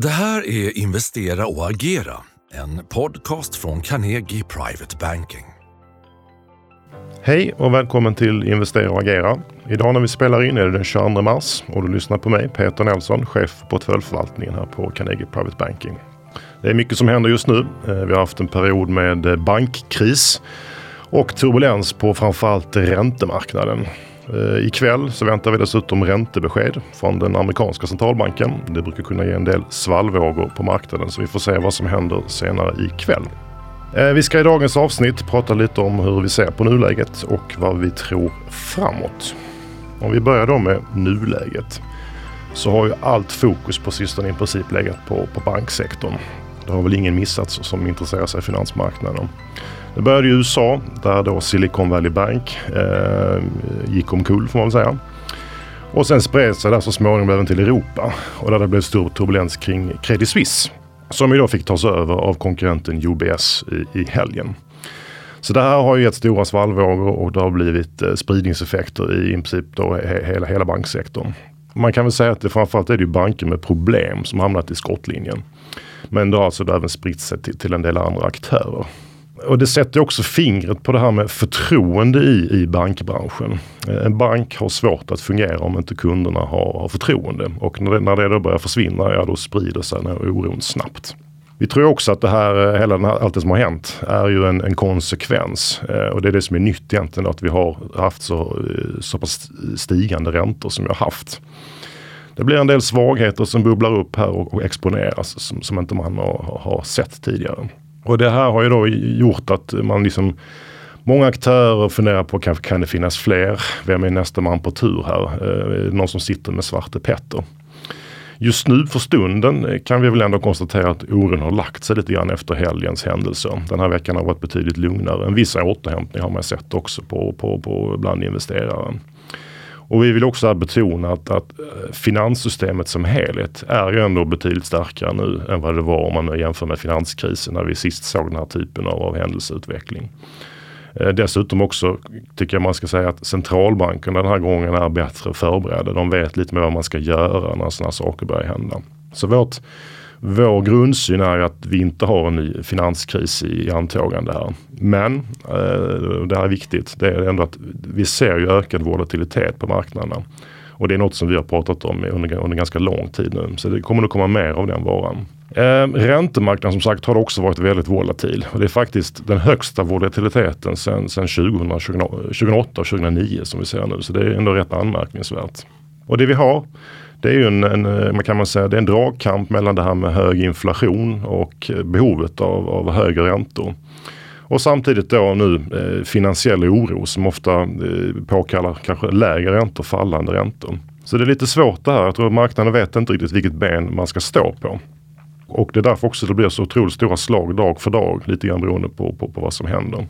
Det här är Investera och agera, en podcast från Carnegie Private Banking. Hej och välkommen till Investera och agera. Idag när vi spelar in är det den 22 mars och du lyssnar på mig, Peter Nelson, chef för portföljförvaltningen här på Carnegie Private Banking. Det är mycket som händer just nu. Eh, vi har haft en period med bankkris och turbulens på framförallt räntemarknaden. Eh, ikväll så väntar vi dessutom räntebesked från den amerikanska centralbanken. Det brukar kunna ge en del svallvågor på marknaden så vi får se vad som händer senare ikväll. Eh, vi ska i dagens avsnitt prata lite om hur vi ser på nuläget och vad vi tror framåt. Om vi börjar då med nuläget så har ju allt fokus på sistone i princip legat på, på banksektorn. Det har väl ingen missat som intresserar sig för finansmarknaden. Det började i USA där då Silicon Valley Bank eh, gick omkull får man väl säga. Och sen spred sig det så småningom även till Europa och där det blev stor turbulens kring Credit Suisse. Som ju då fick tas över av konkurrenten UBS i, i helgen. Så det här har ju gett stora svallvågor och det har blivit eh, spridningseffekter i, i princip då he, hela, hela banksektorn. Man kan väl säga att det framförallt är det banker med problem som hamnat i skottlinjen. Men det har alltså även spritt sig till, till en del andra aktörer. Och det sätter också fingret på det här med förtroende i, i bankbranschen. Eh, en bank har svårt att fungera om inte kunderna har, har förtroende. Och när det, när det då börjar försvinna, ja då sprider sig den här oron snabbt. Vi tror också att det här, eh, hela den här, allt det som har hänt är ju en, en konsekvens. Eh, och det är det som är nytt egentligen, att vi har haft så, eh, så pass stigande räntor som vi har haft. Det blir en del svagheter som bubblar upp här och, och exponeras som, som inte man har, har sett tidigare. Och det här har ju då gjort att man liksom Många aktörer funderar på kan, kan det finnas fler? Vem är nästa man på tur här? Eh, någon som sitter med Svarte Petter. Just nu för stunden eh, kan vi väl ändå konstatera att oron har lagt sig lite grann efter helgens händelser. Den här veckan har varit betydligt lugnare. En viss återhämtning har man sett också på, på, på bland investerare. Och vi vill också betona att, att eh, finanssystemet som helhet är ju ändå betydligt starkare nu än vad det var om man jämför med finanskrisen när vi sist såg den här typen av, av händelseutveckling. Eh, dessutom också tycker jag man ska säga att centralbankerna den här gången är bättre förberedda. De vet lite mer vad man ska göra när sådana saker börjar hända. Så vårt vår grundsyn är att vi inte har en ny finanskris i, antågande här. Men, eh, det här är viktigt, det är ändå att vi ser ju ökad volatilitet på marknaderna. Och det är något som vi har pratat om under, under ganska lång tid nu. Så det kommer nog komma mer av den varan. Eh, räntemarknaden som sagt har också varit väldigt volatil. Och det är faktiskt den högsta volatiliteten sedan, 2008 och 2009 som vi ser nu. Så det är ändå rätt anmärkningsvärt. Och det vi har det är ju en, en, eh, man kan man säga, det är en dragkamp mellan det här med hög inflation och eh, behovet av, av högre räntor. Och samtidigt då nu eh, finansiell oro som ofta eh, påkallar kanske lägre räntor, fallande räntor. Så det är lite svårt det här. Jag tror att marknaden vet inte riktigt vilket ben man ska stå på. Och det är därför också det blir så otroligt stora slag dag för dag, lite grann beroende på, på, på vad som händer.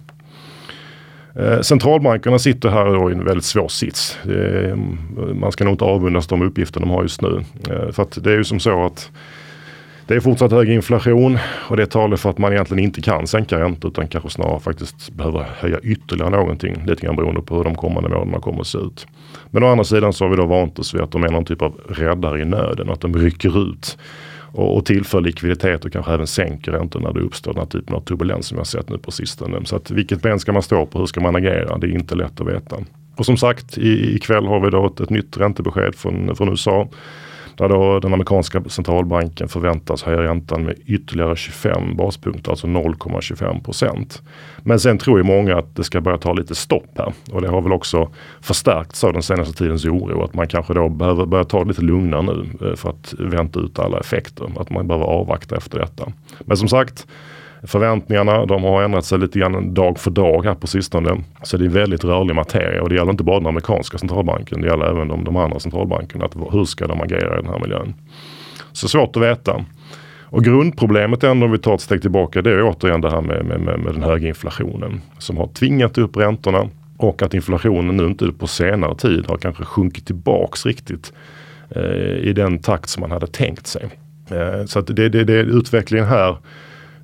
Eh, centralbankerna sitter här då i en väldigt svår sits. Eh, man ska nog inte avundas de uppgifter de har just nu. Eh, för att det är ju som så att det är fortsatt hög inflation och det talar för att man egentligen inte kan sänka räntor utan kanske snarare faktiskt behöver höja ytterligare någonting. Lite grann beroende på hur de kommande månaderna kommer att se ut. Men å andra sidan så har vi då vant oss vid att de är någon typ av räddare i nöden. och Att de rycker ut och, och tillför likviditet och kanske även sänker räntor när det uppstår den här typen av turbulens som vi har sett nu på sistone. Så att vilket ben ska man stå på? Hur ska man agera? Det är inte lätt att veta. Och som sagt, ikväll har vi då ett, ett nytt räntebesked från, från USA där då den amerikanska centralbanken förväntas höja räntan med ytterligare 25 baspunkter, alltså 0,25 procent. Men sen tror ju många att det ska börja ta lite stopp här och det har väl också förstärkts av den senaste tidens oro att man kanske då behöver börja ta det lite lugnare nu eh, för att vänta ut alla effekter. Att man behöver avvakta efter detta. Men som sagt, Förväntningarna de har ändrat sig lite grann dag för dag här på sistone. Så det är väldigt rörlig materia och det gäller inte bara den amerikanska centralbanken. Det gäller även de, de andra centralbankerna. Att, hur ska de agera i den här miljön? Så svårt att veta. Och grundproblemet ändå om vi tar ett steg tillbaka det är återigen det här med, med, med, med den höga inflationen som har tvingat upp räntorna och att inflationen nu inte på senare tid har kanske sjunkit tillbaks riktigt eh, i den takt som man hade tänkt sig. Eh, så att det, det, det utvecklingen här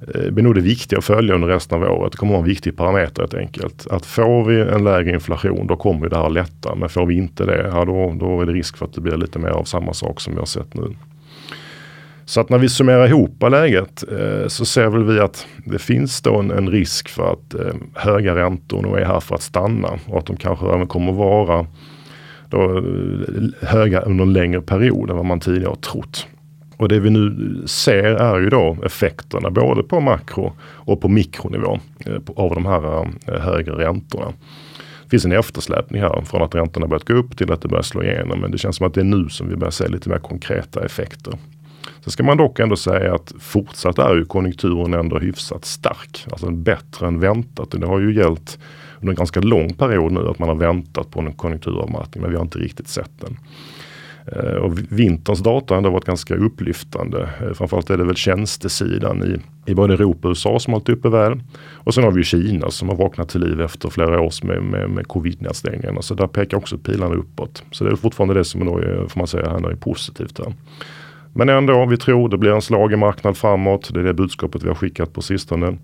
Eh, blir nog det viktiga att följa under resten av året. Det kommer vara en viktig parameter helt enkelt. Att får vi en lägre inflation då kommer det här lätta. Men får vi inte det, ja, då, då är det risk för att det blir lite mer av samma sak som vi har sett nu. Så att när vi summerar ihop läget eh, så ser väl vi att det finns då en, en risk för att eh, höga räntor nog är här för att stanna och att de kanske även kommer vara då, eh, höga under en längre period än vad man tidigare har trott. Och det vi nu ser är ju då effekterna både på makro och på mikronivå eh, av de här eh, högre räntorna. Det finns en eftersläpning här från att räntorna börjat gå upp till att det börjar slå igenom. Men det känns som att det är nu som vi börjar se lite mer konkreta effekter. Sen ska man dock ändå säga att fortsatt är ju konjunkturen ändå hyfsat stark. Alltså bättre än väntat. Och det har ju gällt under en ganska lång period nu att man har väntat på en konjunkturavmattning men vi har inte riktigt sett den. Eh, och vinterns data har ändå varit ganska upplyftande. Eh, framförallt är det väl tjänstesidan i, i både Europa och USA som har hållit uppe väl. Och sen har vi Kina som har vaknat till liv efter flera års med, med, med covid-nedstängningarna. Så där pekar också pilarna uppåt. Så det är fortfarande det som då är, får man säga, är positivt. Här. Men ändå, vi tror det blir en slag i marknad framåt. Det är det budskapet vi har skickat på sistone.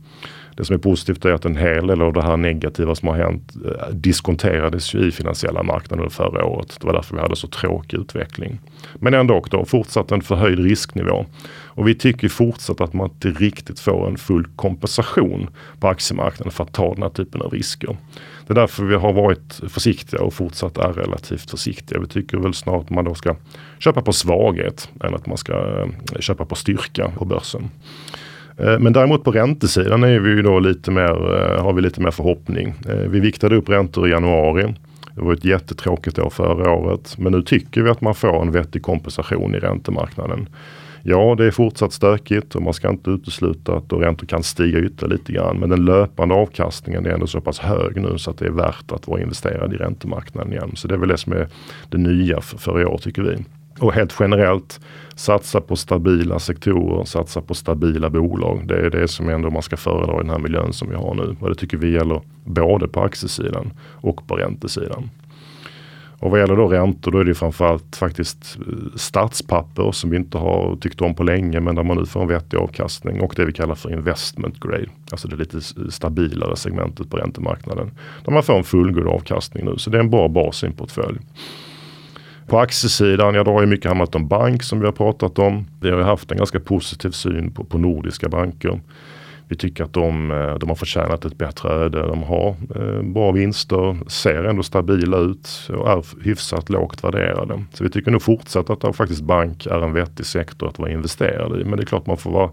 Det som är positivt är att en hel del av det här negativa som har hänt eh, diskonterades ju i finansiella marknader förra året. Det var därför vi hade så tråkig utveckling. Men ändå då fortsatt en förhöjd risknivå. Och vi tycker fortsatt att man inte riktigt får en full kompensation på aktiemarknaden för att ta den här typen av risker. Det är därför vi har varit försiktiga och fortsatt är relativt försiktiga. Vi tycker väl snart att man då ska köpa på svaghet än att man ska eh, köpa på styrka på börsen. Eh, men däremot på räntesidan är vi ju då lite mer, eh, har vi lite mer förhoppning. Eh, vi viktade upp räntor i januari. Det var ett jättetråkigt år förra året. Men nu tycker vi att man får en vettig kompensation i räntemarknaden. Ja, det är fortsatt stökigt och man ska inte utesluta att räntor kan stiga ytterligare lite grann. Men den löpande avkastningen är ändå så pass hög nu så att det är värt att vara investerad i räntemarknaden igen. Så det är väl det som är det nya för, för i år tycker vi. Och helt generellt, satsa på stabila sektorer, satsa på stabila bolag. Det är det som ändå man ska föredra i den här miljön som vi har nu. Och det tycker vi gäller både på aktiesidan och på räntesidan. Och vad gäller då räntor då är det framförallt faktiskt eh, statspapper som vi inte har tyckt om på länge men där man nu får en vettig avkastning och det vi kallar för investment grade. Alltså det lite stabilare segmentet på räntemarknaden. Där man får en fullgod avkastning nu så det är en bra bas i en portfölj. På aktiesidan, ja då har ju mycket handlat om bank som vi har pratat om. Vi har ju haft en ganska positiv syn på, på nordiska banker. Vi tycker att de, eh, de har förtjänat ett bättre öde. De har eh, bra vinster, ser ändå stabila ut och är hyfsat lågt värderade. Så vi tycker nog fortsatt att faktiskt bank är en vettig sektor att vara investerad i. Men det är klart man får vara,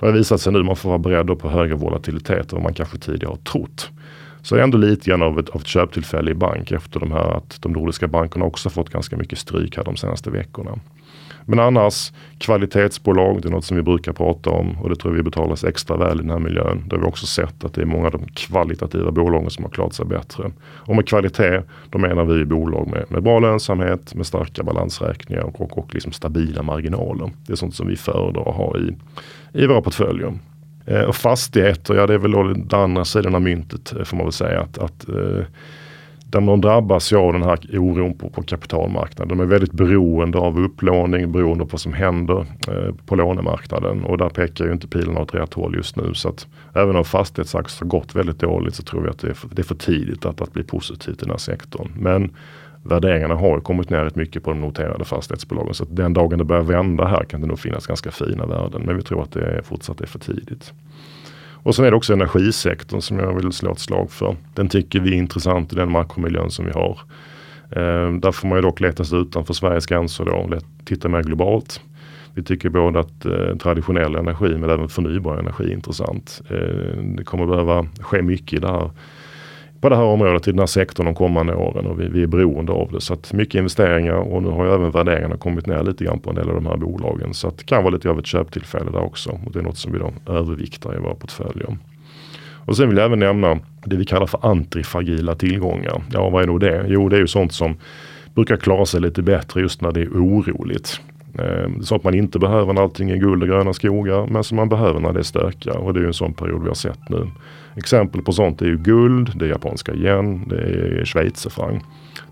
det har visat sig nu, man får vara beredd på högre volatilitet än vad man kanske tidigare har trott. Så det är ändå lite grann av ett, av ett köptillfälle i bank efter de här att de nordiska bankerna också fått ganska mycket stryk här de senaste veckorna. Men annars kvalitetsbolag, det är något som vi brukar prata om och det tror vi betalas extra väl i den här miljön. Där har vi också sett att det är många av de kvalitativa bolagen som har klarat sig bättre. Och med kvalitet, då menar vi bolag med, med bra lönsamhet, med starka balansräkningar och, och, och liksom stabila marginaler. Det är sånt som vi föredrar att ha i, i våra portföljer. Eh, och fastigheter, ja det är väl då den andra sidan av myntet eh, får man väl säga. att, att eh, där de drabbas ju av den här oron på, på kapitalmarknaden. De är väldigt beroende av upplåning, beroende på vad som händer eh, på lånemarknaden. Och där pekar ju inte pilarna åt rätt håll just nu. Så att även om fastighetsaktier har gått väldigt dåligt så tror vi att det är för, det är för tidigt att, att bli positivt i den här sektorn. Men värderingarna har kommit ner rätt mycket på de noterade fastighetsbolagen. Så att den dagen det börjar vända här kan det nog finnas ganska fina värden. Men vi tror att det är fortsatt är för tidigt. Och sen är det också energisektorn som jag vill slå ett slag för. Den tycker vi är intressant i den makromiljön som vi har. Ehm, där får man ju dock leta sig utanför Sveriges gränser då och titta mer globalt. Vi tycker både att eh, traditionell energi men även förnybar energi är intressant. Eh, det kommer behöva ske mycket i det här på det här området i den här sektorn de kommande åren och vi, vi är beroende av det. Så att mycket investeringar och nu har ju även värderingarna kommit ner lite grann på en del av de här bolagen. Så att det kan vara lite av ett köptillfälle där också och det är något som vi då överviktar i våra portföljer. Och sen vill jag även nämna det vi kallar för antifragila tillgångar. Ja, vad är då det? Jo, det är ju sånt som brukar klara sig lite bättre just när det är oroligt. Ehm, så sånt man inte behöver när allting är guld och gröna skogar men som man behöver när det är stökar och det är ju en sån period vi har sett nu. Exempel på sånt är ju guld, det är japanska yen, det är schweizerfranc.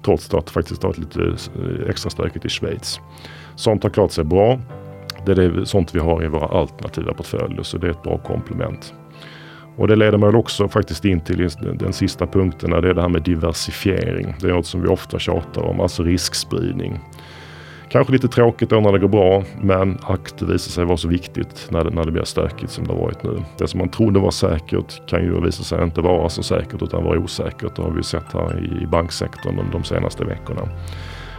Trots att det faktiskt har varit lite eh, extra stökigt i Schweiz. Sånt har klarat sig bra. Det är sånt vi har i våra alternativa portföljer så det är ett bra komplement. Och det leder mig också faktiskt in till den sista punkten, det är det här med diversifiering. Det är något som vi ofta tjatar om, alltså riskspridning. Kanske lite tråkigt då när det går bra, men akt det visar sig vara så viktigt när det, när det blir stökigt som det har varit nu. Det som man trodde var säkert kan ju visa sig inte vara så säkert utan vara osäkert. Det har vi sett här i banksektorn de, de senaste veckorna.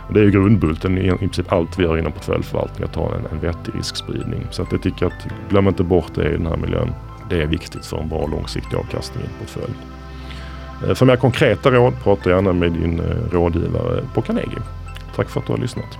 Och det är ju grundbulten i, i princip allt vi gör inom portföljförvaltning, att ha en, en vettig riskspridning. Så att jag tycker att glöm inte bort det i den här miljön. Det är viktigt för en bra långsiktig avkastning i en portfölj. Eh, för mer konkreta råd, prata gärna med din eh, rådgivare på Carnegie. Tack för att du har lyssnat.